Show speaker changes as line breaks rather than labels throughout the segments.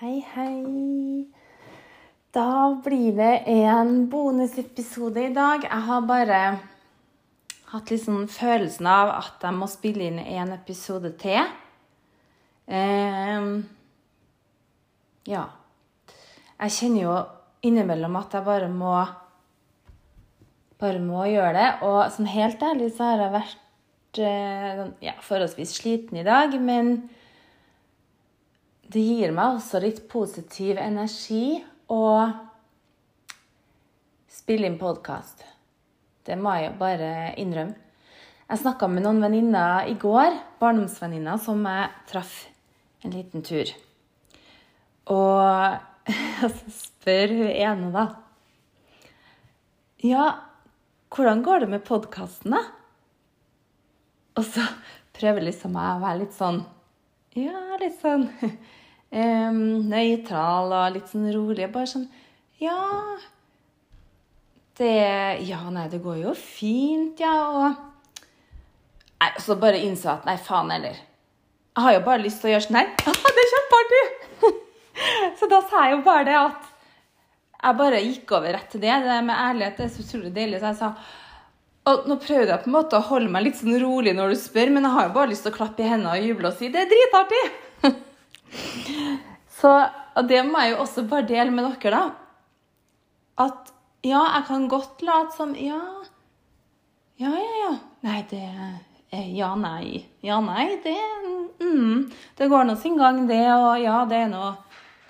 Hei, hei. Da blir det en bonusepisode i dag. Jeg har bare hatt litt sånn følelsen av at jeg må spille inn en episode til. Eh, ja. Jeg kjenner jo innimellom at jeg bare må bare må gjøre det. Og sånn helt ærlig så har jeg vært eh, ja, forholdsvis sliten i dag, men det gir meg også litt positiv energi å spille inn podkast. Det må jeg jo bare innrømme. Jeg snakka med noen venninner i går, barndomsvenninner, som jeg traff en liten tur. Og så spør hun ene, da Ja, hvordan går det med podkasten, da? Og så prøver liksom jeg å være litt sånn Ja, litt sånn um, nøytral og litt sånn rolig. Bare sånn Ja. Det Ja, nei, det går jo fint, ja. Og Nei, så bare innså at nei, faen heller. Jeg har jo bare lyst til å gjøre sånn her. Ja, det er kjempeartig! så da sa jeg jo bare det at jeg bare gikk over rett til det. Det med ærlighet det er så utrolig deilig. Så jeg sa og nå prøvde jeg på en måte å holde meg litt sånn rolig når du spør, men jeg har jo bare lyst til å klappe i hendene og juble og si det er dritartig! så det må jeg jo også bare dele med dere, da. At ja, jeg kan godt late som Ja, ja, ja. ja. Nei, det er ja, nei. Ja, nei, det mm, Det går nå sin gang, det, og ja, det er noe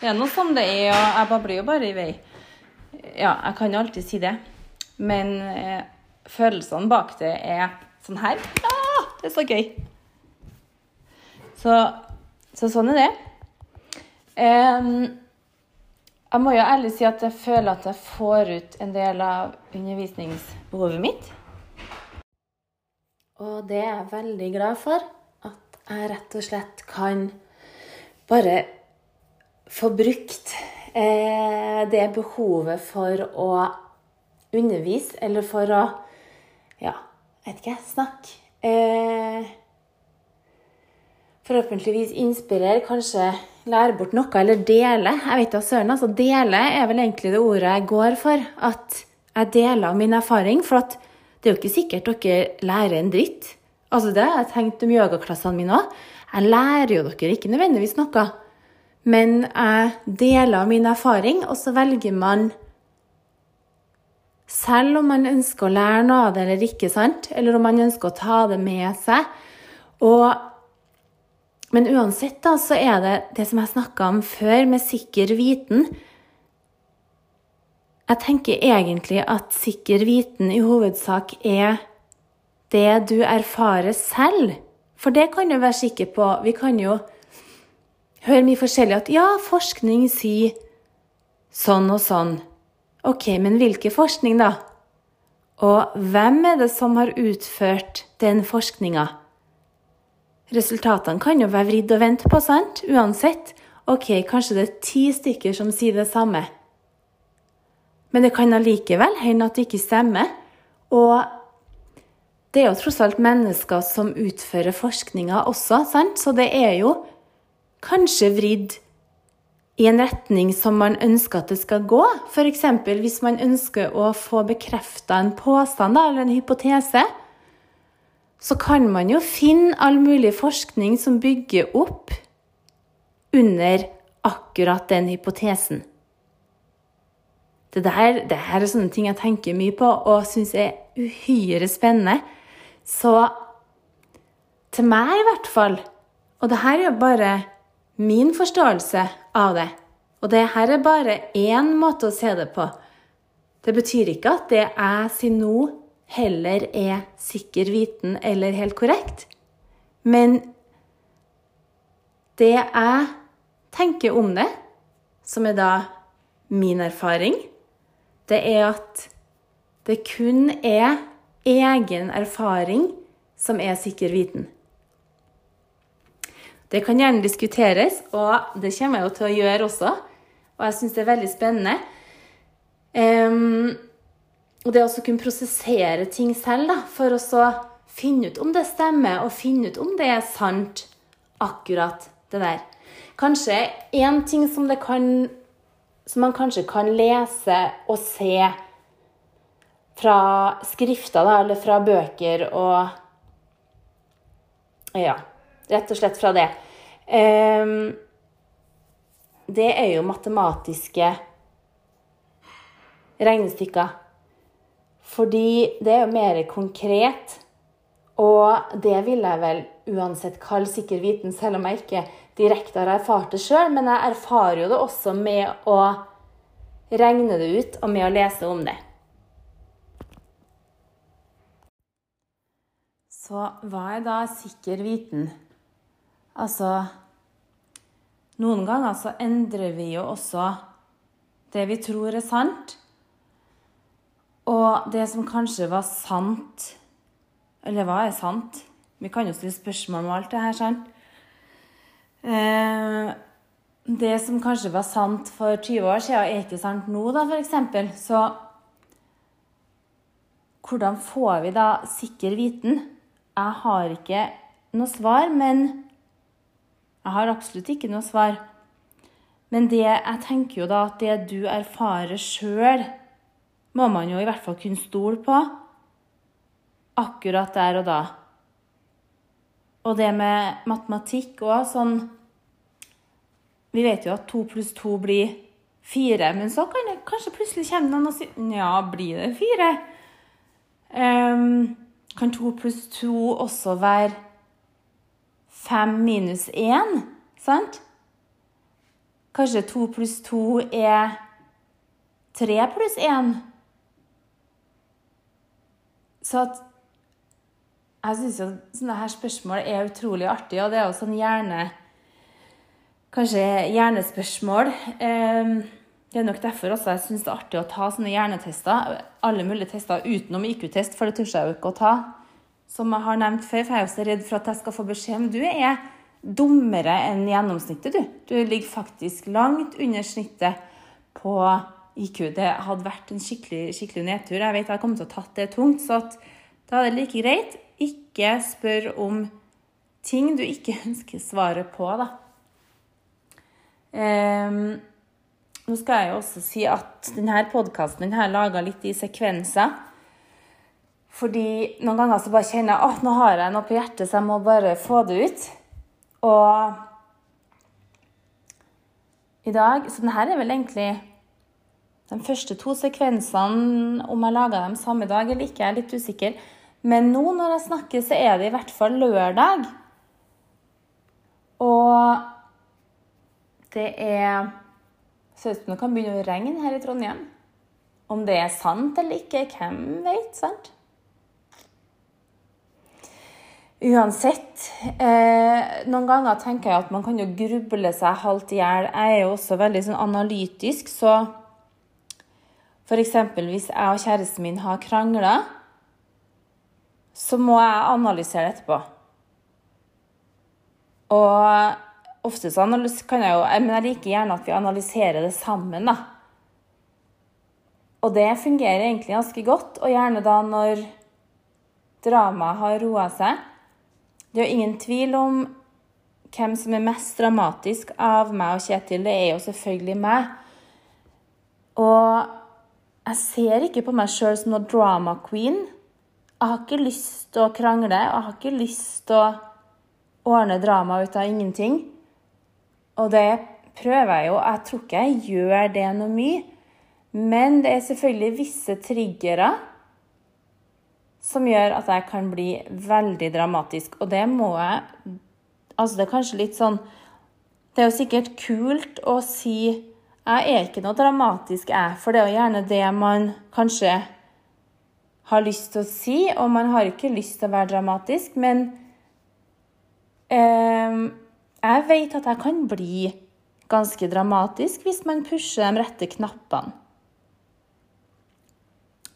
det er noe som det er, og jeg blir jo bare i vei. Ja, jeg kan jo alltid si det. Men eh, følelsene bak det er sånn her. Ja, det er så gøy. Så, så sånn er det. Jeg må jo ærlig si at jeg føler at jeg får ut en del av undervisningsbehovet mitt. Og det er jeg veldig glad for. At jeg rett og slett kan bare få brukt eh, det behovet for å undervise, eller for å ja, vet ikke, snakke. Eh, forhåpentligvis inspirere, kanskje lære bort noe, eller dele. Jeg vet da søren, altså Dele er vel egentlig det ordet jeg går for. At jeg deler min erfaring. For at det er jo ikke sikkert dere lærer en dritt. Altså Det har jeg tenkt om yogaklassene mine òg. Jeg lærer jo dere ikke nødvendigvis noe. Men jeg deler min erfaring, og så velger man selv om man ønsker å lære noe av det eller ikke, sant? eller om man ønsker å ta det med seg. Og, men uansett da, så er det det som jeg snakka om før, med sikker viten. Jeg tenker egentlig at sikker viten i hovedsak er det du erfarer selv. For det kan du være sikker på. Vi kan jo høre mye forskjellig at ja, forskning sier sånn og sånn. Ok, men hvilken forskning, da? Og hvem er det som har utført den forskninga? Resultatene kan jo være vridd og vendt på, sant? Uansett. Ok, kanskje det er ti stykker som sier det samme. Men det kan allikevel hende at det ikke stemmer. Og det er jo tross alt mennesker som utfører forskninga også, sant? Så det er jo kanskje vridd i en retning som man ønsker at det skal gå. F.eks. hvis man ønsker å få bekrefta en påstand eller en hypotese, så kan man jo finne all mulig forskning som bygger opp under akkurat den hypotesen. Det, der, det her er sånne ting jeg tenker mye på og syns er uhyre spennende. Så til meg i hvert fall Og det her er jo bare min forståelse av det. Og det her er bare én måte å se det på. Det betyr ikke at det jeg sier nå, heller er sikker viten eller helt korrekt. Men det jeg tenker om det, som er da min erfaring, det er at det kun er egen erfaring som er sikker viten. Det kan gjerne diskuteres, og det kommer jeg jo til å gjøre også. Og jeg syns det er veldig spennende. Um, og det å kunne prosessere ting selv, da, for å finne ut om det stemmer, og finne ut om det er sant, akkurat det der. Kanskje én ting som, kan, som man kanskje kan lese og se fra skrifter, da, eller fra bøker og Ja, rett og slett fra det. Um, det er jo matematiske regnestykker. Fordi det er jo mer konkret. Og det vil jeg vel uansett kalle sikker viten, selv om jeg ikke direkte har erfart det sjøl. Men jeg erfarer jo det også med å regne det ut og med å lese om det. Så hva er da sikker viten? Altså Noen ganger så endrer vi jo også det vi tror er sant. Og det som kanskje var sant Eller hva er sant? Vi kan jo stille spørsmål om alt det her, sant? Eh, det som kanskje var sant for 20 år siden, er ikke sant nå, da, f.eks. Så hvordan får vi da sikker viten? Jeg har ikke noe svar, men Jeg har absolutt ikke noe svar. Men det, jeg tenker jo da at det du erfarer sjøl, må man jo i hvert fall kunne stole på akkurat der og da. Og det med matematikk òg, sånn Vi vet jo at to pluss to blir fire, men så kan det kanskje plutselig komme noen og si Ja, blir det fire? Um, kan to pluss to også være fem minus én? Sant? Kanskje to pluss to er tre pluss én? Så at jeg syns jo sånne her spørsmål er utrolig artig, og det er jo sånn hjerne... Kanskje hjernespørsmål. Ehm, det er nok derfor også jeg syns det er artig å ta sånne hjernetester. Alle mulige tester utenom IQ-test, for det tør jeg jo ikke å ta. Som jeg har nevnt før, for jeg er jo så redd for at jeg skal få beskjed om du er dummere enn gjennomsnittet, du. Du ligger faktisk langt under snittet på IQ. Det hadde vært en skikkelig, skikkelig nedtur. Jeg vet jeg hadde kommet til å tatt det tungt, så da er det like greit ikke spør om ting du ikke ønsker svaret på, da. Um, nå skal jeg jo også si at denne podkasten er laga litt i sekvenser. Fordi noen ganger så bare kjenner jeg at nå har jeg noe på hjertet, så jeg må bare få det ut. Og i dag Så denne er vel egentlig de første to sekvensene, om jeg laga dem samme dag eller ikke, jeg er litt usikker. Men nå når jeg snakker, så er det i hvert fall lørdag. Og det er Ser ut som det kan begynne å regne her i Trondheim. Om det er sant eller ikke, hvem vet, sant? Uansett. Eh, noen ganger tenker jeg at man kan jo gruble seg halvt i hjel. Jeg er jo også veldig sånn analytisk, så f.eks. hvis jeg og kjæresten min har krangla, så må jeg analysere det etterpå. Og ofte så kan jeg jo Men jeg liker gjerne at vi analyserer det sammen, da. Og det fungerer egentlig ganske godt, og gjerne da når dramaet har roa seg. Det er jo ingen tvil om hvem som er mest dramatisk av meg og Kjetil. Det er jo selvfølgelig meg. Og jeg ser ikke på meg sjøl som noe drama queen. Jeg har ikke lyst til å krangle, og jeg har ikke lyst til å ordne drama ut av ingenting. Og det prøver jeg jo. Jeg tror ikke jeg gjør det noe mye. Men det er selvfølgelig visse triggere som gjør at jeg kan bli veldig dramatisk. Og det må jeg Altså, det er kanskje litt sånn Det er jo sikkert kult å si Jeg er ikke noe dramatisk, jeg. For det er jo gjerne det man kanskje har lyst til å si, og man har ikke lyst til å være dramatisk, men eh, jeg vet at jeg kan bli ganske dramatisk hvis man pusher de rette knappene.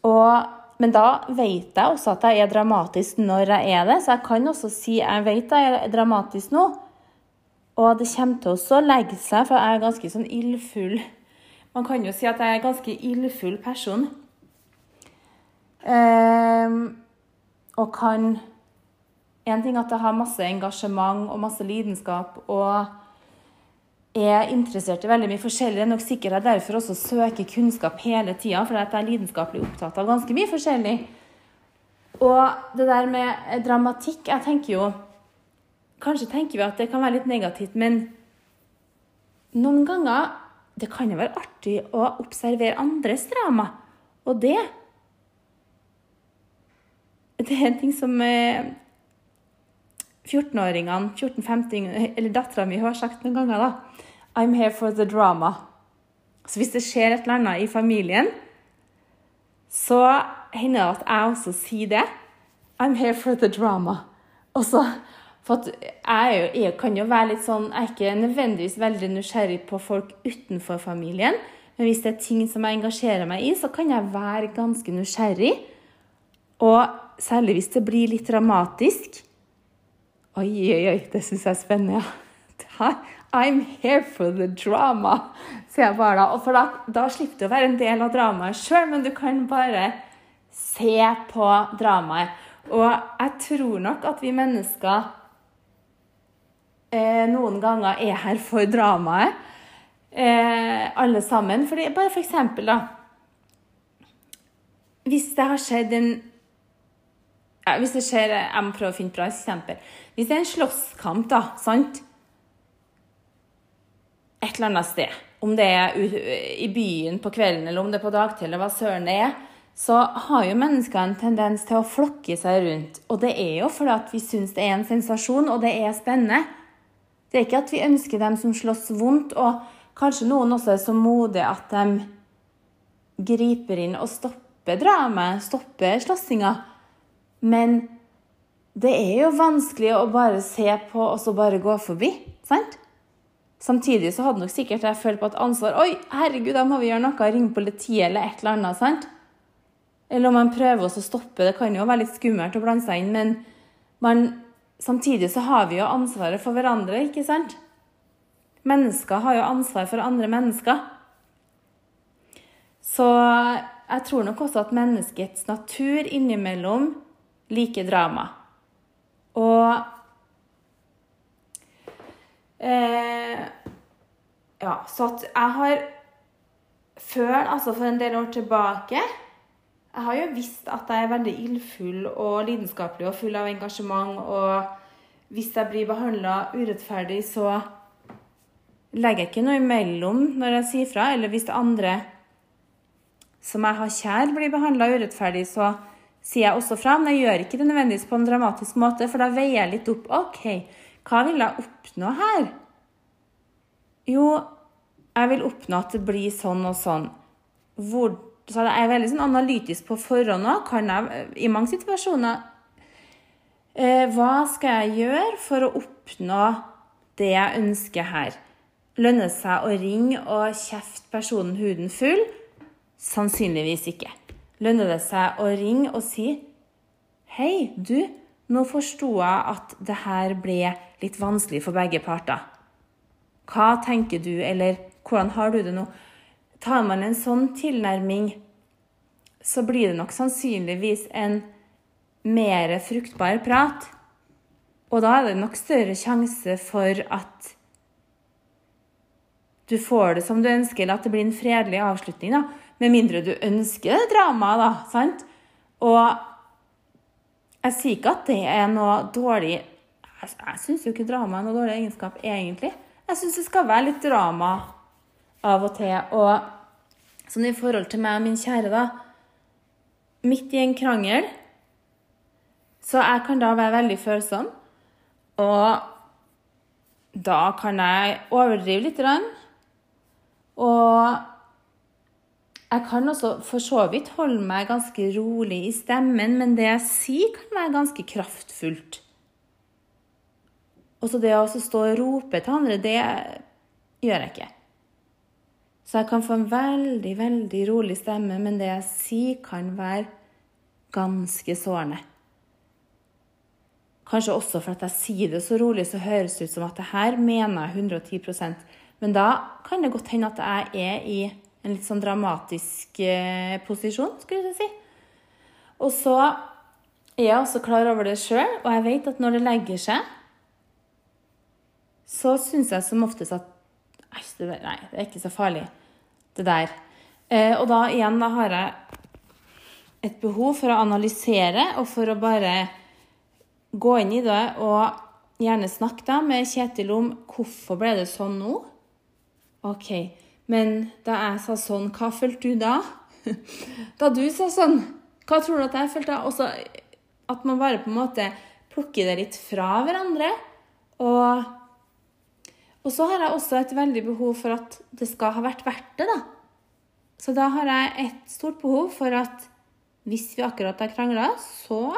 Og, men da vet jeg også at jeg er dramatisk når jeg er det, så jeg kan også si jeg vet jeg er dramatisk nå. Og det kommer til å legge seg, for jeg er ganske sånn ildfull. Man kan jo si at jeg er en ganske ildfull person. Um, og kan En ting at jeg har masse engasjement og masse lidenskap og er interessert i veldig mye forskjellig. Det er nok sikkert jeg derfor også søker kunnskap hele tida, for jeg er lidenskapelig opptatt av ganske mye forskjellig. Og det der med dramatikk Jeg tenker jo Kanskje tenker vi at det kan være litt negativt, men noen ganger det kan jo være artig å observere andres drama. Og det Det er en ting som 14-åringene, 14-15 eller dattera mi har sagt noen ganger, da. I'm here for the drama. Så hvis det skjer et eller annet i familien, så hender det at jeg også sier det. I'm here for the drama. Og så, for jeg, jo, jeg, kan jo være litt sånn Jeg er ikke nødvendigvis veldig nysgjerrig på folk utenfor familien. Men hvis det er ting som jeg engasjerer meg i, så kan jeg være ganske nysgjerrig. Og særlig hvis det blir litt dramatisk. Oi, oi, oi, det syns jeg er spennende, ja. I'm here for the drama, sier jeg bare da. Og for da, da slipper du å være en del av dramaet sjøl, men du kan bare se på dramaet. Og jeg tror nok at vi mennesker eh, noen ganger er her for dramaet, eh, alle sammen. Fordi, bare for eksempel, da Hvis det har skjedd en ja, Hvis det skjer Jeg må prøve å finne bra eksempel. Hvis det er en slåsskamp, da, sant et eller annet sted, om det er i byen på kvelden eller om det er på dagtid, eller hva søren det er, så har jo mennesker en tendens til å flokke seg rundt. Og det er jo fordi at vi syns det er en sensasjon, og det er spennende. Det er ikke at vi ønsker dem som slåss vondt, og kanskje noen også er så modige at de griper inn og stopper dramaet, stopper slåssinga. Men det er jo vanskelig å bare se på og så bare gå forbi, sant? Samtidig så hadde nok sikkert jeg følt på et ansvar. Oi, herregud, da må vi gjøre noe. Ringe politiet eller et eller annet. sant? Eller om man prøver å stoppe. Det kan jo være litt skummelt å blande seg inn, men man, samtidig så har vi jo ansvaret for hverandre, ikke sant? Mennesker har jo ansvar for andre mennesker. Så jeg tror nok også at menneskets natur innimellom liker drama. Og Eh, ja, så at jeg har Før, altså for en del år tilbake Jeg har jo visst at jeg er veldig ildfull og lidenskapelig og full av engasjement. Og hvis jeg blir behandla urettferdig, så legger jeg ikke noe imellom når jeg sier fra. Eller hvis andre som jeg har kjær, blir behandla urettferdig, så sier jeg også fra. Men jeg gjør ikke det nødvendigvis på en dramatisk måte, for da veier jeg litt opp. OK, hva vil jeg oppnå her? Jo, jeg vil oppnå at det blir sånn og sånn. Hvor, så jeg er veldig sånn analytisk på forhånd òg. Kan jeg i mange situasjoner eh, Hva skal jeg gjøre for å oppnå det jeg ønsker her? Lønner det seg å ringe og kjefte personen huden full? Sannsynligvis ikke. Lønner det seg å ringe og si Hei, du, nå forsto jeg at det her ble litt vanskelig for begge parter. Hva tenker du, eller hvordan har du det nå? Tar man en sånn tilnærming, så blir det nok sannsynligvis en mer fruktbar prat. Og da er det nok større sjanse for at du får det som du ønsker, eller at det blir en fredelig avslutning. da. Med mindre du ønsker det dramaet, da. sant? Og jeg sier ikke at det er noe dårlig Jeg, jeg syns jo ikke drama er noe dårlig egenskap, egentlig. Jeg syns det skal være litt drama av og til. Og sånn i forhold til meg og min kjære, da Midt i en krangel Så jeg kan da være veldig følsom. Og da kan jeg overdrive litt. Og jeg kan også for så vidt holde meg ganske rolig i stemmen, men det jeg sier, kan være ganske kraftfullt. Og så det å stå og rope til andre, det gjør jeg ikke. Så jeg kan få en veldig, veldig rolig stemme, men det jeg sier, kan være ganske sårende. Kanskje også for at jeg sier det så rolig, så høres det ut som at det her mener jeg 110% Men da kan det godt hende at jeg er i en litt sånn dramatisk eh, posisjon, skulle jeg si. Og så er jeg også klar over det sjøl, og jeg vet at når det legger seg, så syns jeg som oftest at Der- nei, det er ikke så farlig, det der. Eh, og da igjen, da har jeg et behov for å analysere og for å bare gå inn i det og gjerne snakke da med Kjetil om hvorfor ble det sånn nå. OK, men da jeg sa sånn, hva følte du da? Da du sa sånn, hva tror du at jeg følte da? Og så at man bare på en måte plukker det litt fra hverandre. Og, og så har jeg også et veldig behov for at det skal ha vært verdt det, da. Så da har jeg et stort behov for at hvis vi akkurat har krangla, så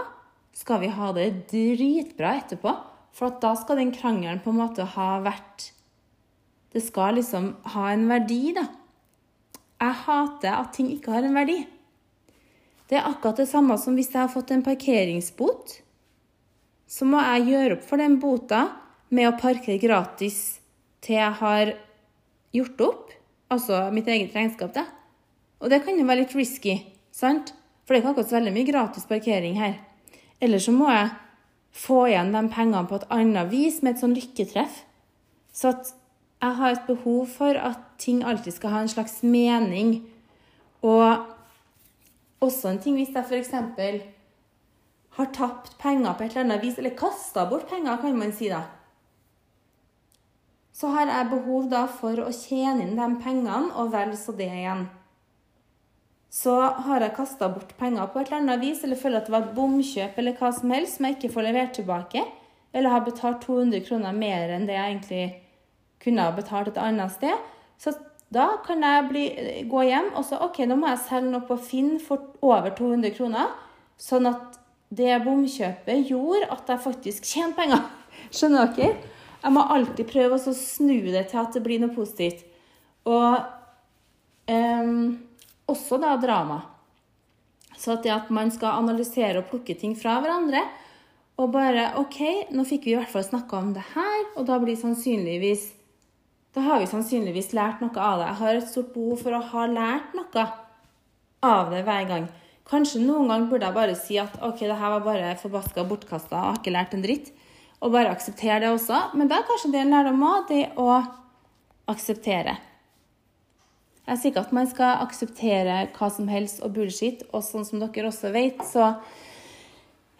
skal vi ha det dritbra etterpå. For da skal den krangelen på en måte ha vært Det skal liksom ha en verdi, da. Jeg hater at ting ikke har en verdi. Det er akkurat det samme som hvis jeg har fått en parkeringsbot. Så må jeg gjøre opp for den bota med å parkere gratis til jeg har gjort opp. Altså mitt eget regnskap, da. Og det kan jo være litt risky, sant? For det er ikke akkurat så veldig mye gratis parkering her. Eller så må jeg få igjen de pengene på et annet vis, med et sånn lykketreff. Så at jeg har et behov for at ting alltid skal ha en slags mening. Og også en ting hvis jeg f.eks. har tapt penger på et eller annet vis, eller kasta bort penger, kan man si da. Så har jeg behov da for å tjene inn de pengene, og vel så det igjen. Så har jeg kasta bort penger på et eller annet vis, eller føler at det var et bomkjøp eller hva som helst som jeg ikke får levert tilbake, eller har betalt 200 kroner mer enn det jeg egentlig kunne ha betalt et annet sted, så da kan jeg bli, gå hjem og så OK, nå må jeg selge noe på Finn for over 200 kroner, sånn at det bomkjøpet gjorde at jeg faktisk tjener penger. Skjønner dere? Jeg må alltid prøve å snu det til at det blir noe positivt. Og ehm, også da drama. Så at det at man skal analysere og plukke ting fra hverandre, og bare OK, nå fikk vi i hvert fall snakka om det her, og da blir sannsynligvis Da har vi sannsynligvis lært noe av det. Jeg har et stort behov for å ha lært noe av det hver gang. Kanskje noen gang burde jeg bare si at OK, det her var bare forbaska bortkasta, og har ikke lært en dritt. Og bare akseptere det også. Men da er kanskje det en lærdom òg, det å akseptere. Jeg sier ikke at man skal akseptere hva som helst og bullshit, og sånn som dere også vet, så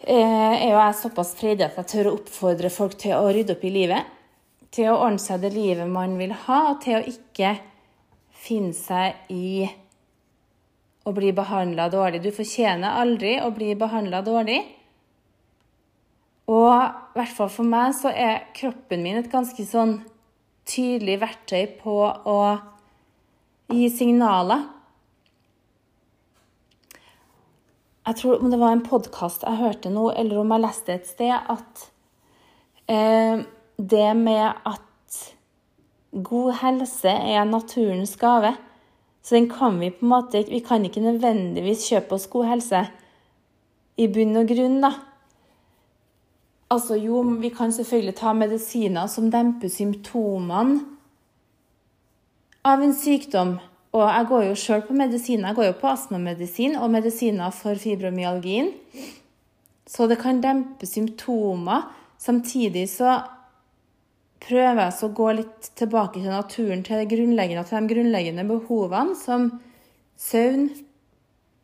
eh, er jo jeg såpass freidig at jeg tør å oppfordre folk til å rydde opp i livet. Til å ordne seg det livet man vil ha, og til å ikke finne seg i å bli behandla dårlig. Du fortjener aldri å bli behandla dårlig. Og i hvert fall for meg så er kroppen min et ganske sånn tydelig verktøy på å gi signaler. Jeg tror om det var en podkast jeg hørte nå, eller om jeg leste et sted, at eh, det med at god helse er naturens gave. Så den kan vi på en måte Vi kan ikke nødvendigvis kjøpe oss god helse i bunn og grunn, da. Altså jo, vi kan selvfølgelig ta medisiner som demper symptomene av en sykdom. Og jeg går jo sjøl på medisiner. Jeg går jo på astmamedisin og medisiner for fibromyalgien. Så det kan dempe symptomer. Samtidig så prøver jeg å gå litt tilbake til naturen, til, grunnleggende, til de grunnleggende behovene som søvn,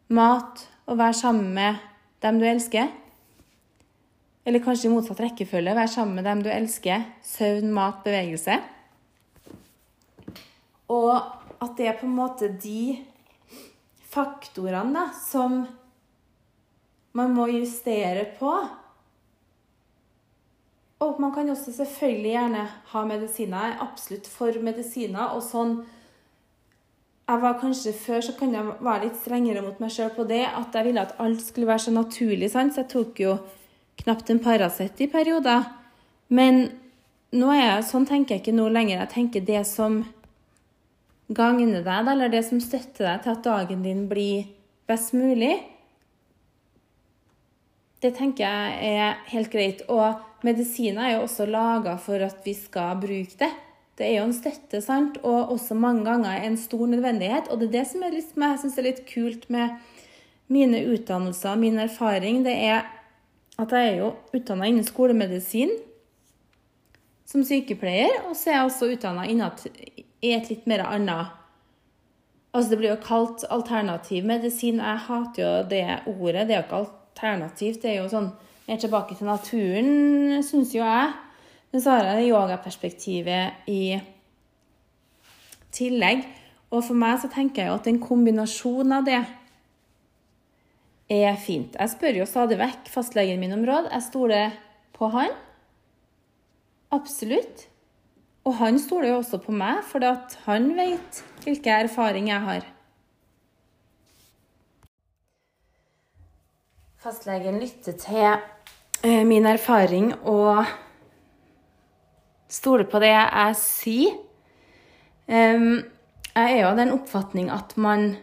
mat og være sammen med dem du elsker. Eller kanskje i motsatt rekkefølge. Være sammen med dem du elsker. Søvn, mat, bevegelse. Og at det er på en måte de faktorene da, som man må justere på. Og man kan også selvfølgelig gjerne ha medisiner. Jeg er absolutt for medisiner. Og sånn jeg var kanskje Før så kan jeg være litt strengere mot meg sjøl på det. At jeg ville at alt skulle være så naturlig. Sant? Så jeg tok jo knapt en Paracet i perioder. Men jeg, sånn tenker jeg ikke nå lenger. Jeg tenker det som gagner deg, eller det som støtter deg til at dagen din blir best mulig. Det tenker jeg er helt greit. Og medisiner er jo også laga for at vi skal bruke det. Det er jo en støtte, sant? og også mange ganger en stor nødvendighet. Og det er det som, litt, jeg syns er litt kult med mine utdannelser og min erfaring. Det er at jeg er jo utdanna innen skolemedisin som sykepleier, og så er jeg også utdanna er et litt mer annet Altså, det blir jo kalt alternativ medisin. Jeg hater jo det ordet. Det er jo ikke alternativt. Det er jo sånn mer tilbake til naturen, syns jo jeg. Men så har jeg det yogaperspektivet i tillegg. Og for meg så tenker jeg jo at en kombinasjon av det er fint. Jeg spør jo stadig vekk fastlegen min om råd. Jeg stoler på han. Absolutt. Og han stoler jo også på meg, for han vet hvilke erfaringer jeg har. Fastlegen lytter til eh, min erfaring og stoler på det jeg sier. Jeg er jo av den oppfatning at man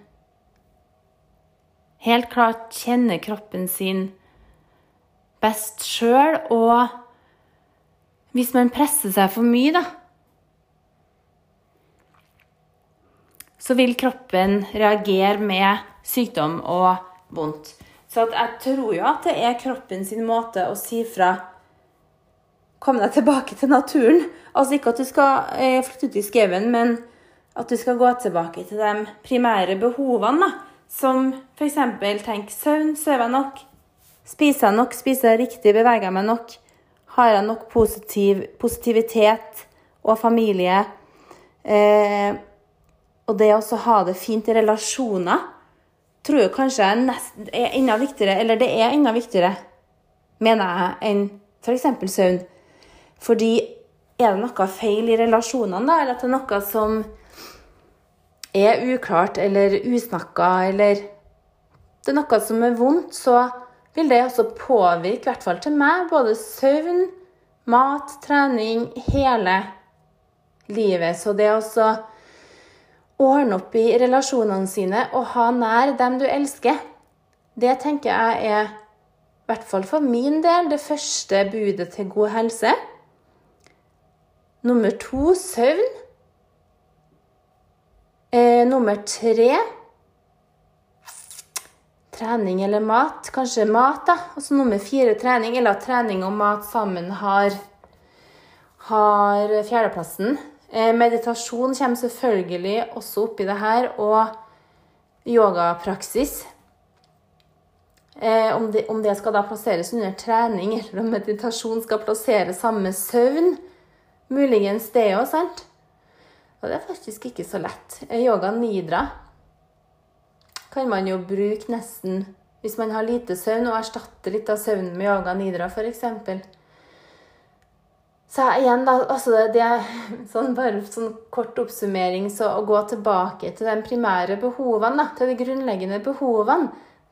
helt klart kjenner kroppen sin best sjøl, og hvis man presser seg for mye, da så vil kroppen reagere med sykdom og vondt. Så jeg tror jo at det er kroppen sin måte å si fra Kom deg tilbake til naturen. Altså ikke at du skal eh, flytte ut i skauen, men at du skal gå tilbake til de primære behovene. da. Som f.eks. tenk søvn. Sover jeg nok? Spiser jeg nok? Spiser jeg riktig? Beveger jeg meg nok? Har jeg nok positiv, positivitet og familie? Eh, og det å ha det fint i relasjoner tror jeg kanskje er, nest, er enda viktigere, eller det er enda viktigere, mener jeg, enn f.eks. søvn. Fordi er det noe feil i relasjonene, da, eller at det er noe som er uklart eller usnakka, eller det er noe som er vondt, så vil det også påvirke, i hvert fall til meg, både søvn, mat, trening, hele livet. Så det å ordne opp i relasjonene sine og ha nær dem du elsker, det tenker jeg er, i hvert fall for min del, det første budet til god helse. Nummer to søvn. Eh, nummer tre trening eller mat. Kanskje mat, da. Og så nummer fire trening, eller at trening og mat sammen har, har fjerdeplassen. Eh, meditasjon kommer selvfølgelig også oppi det her, og yogapraksis. Eh, om det, om det, skal da plasseres under trening, eller om meditasjon skal plasseres sammen med søvn. Muligens det òg, sant? Og det er faktisk ikke så lett. Yoga nidra kan man jo bruke nesten hvis man har lite søvn, og erstatte litt av søvnen med yoga nidra, f.eks. Så igjen, da, altså det er sånn bare sånn kort oppsummering, så å gå tilbake til de primære behovene, da, til de grunnleggende behovene,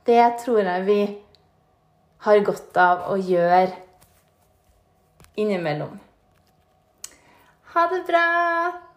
det tror jeg vi har godt av å gjøre innimellom. Ha det bra!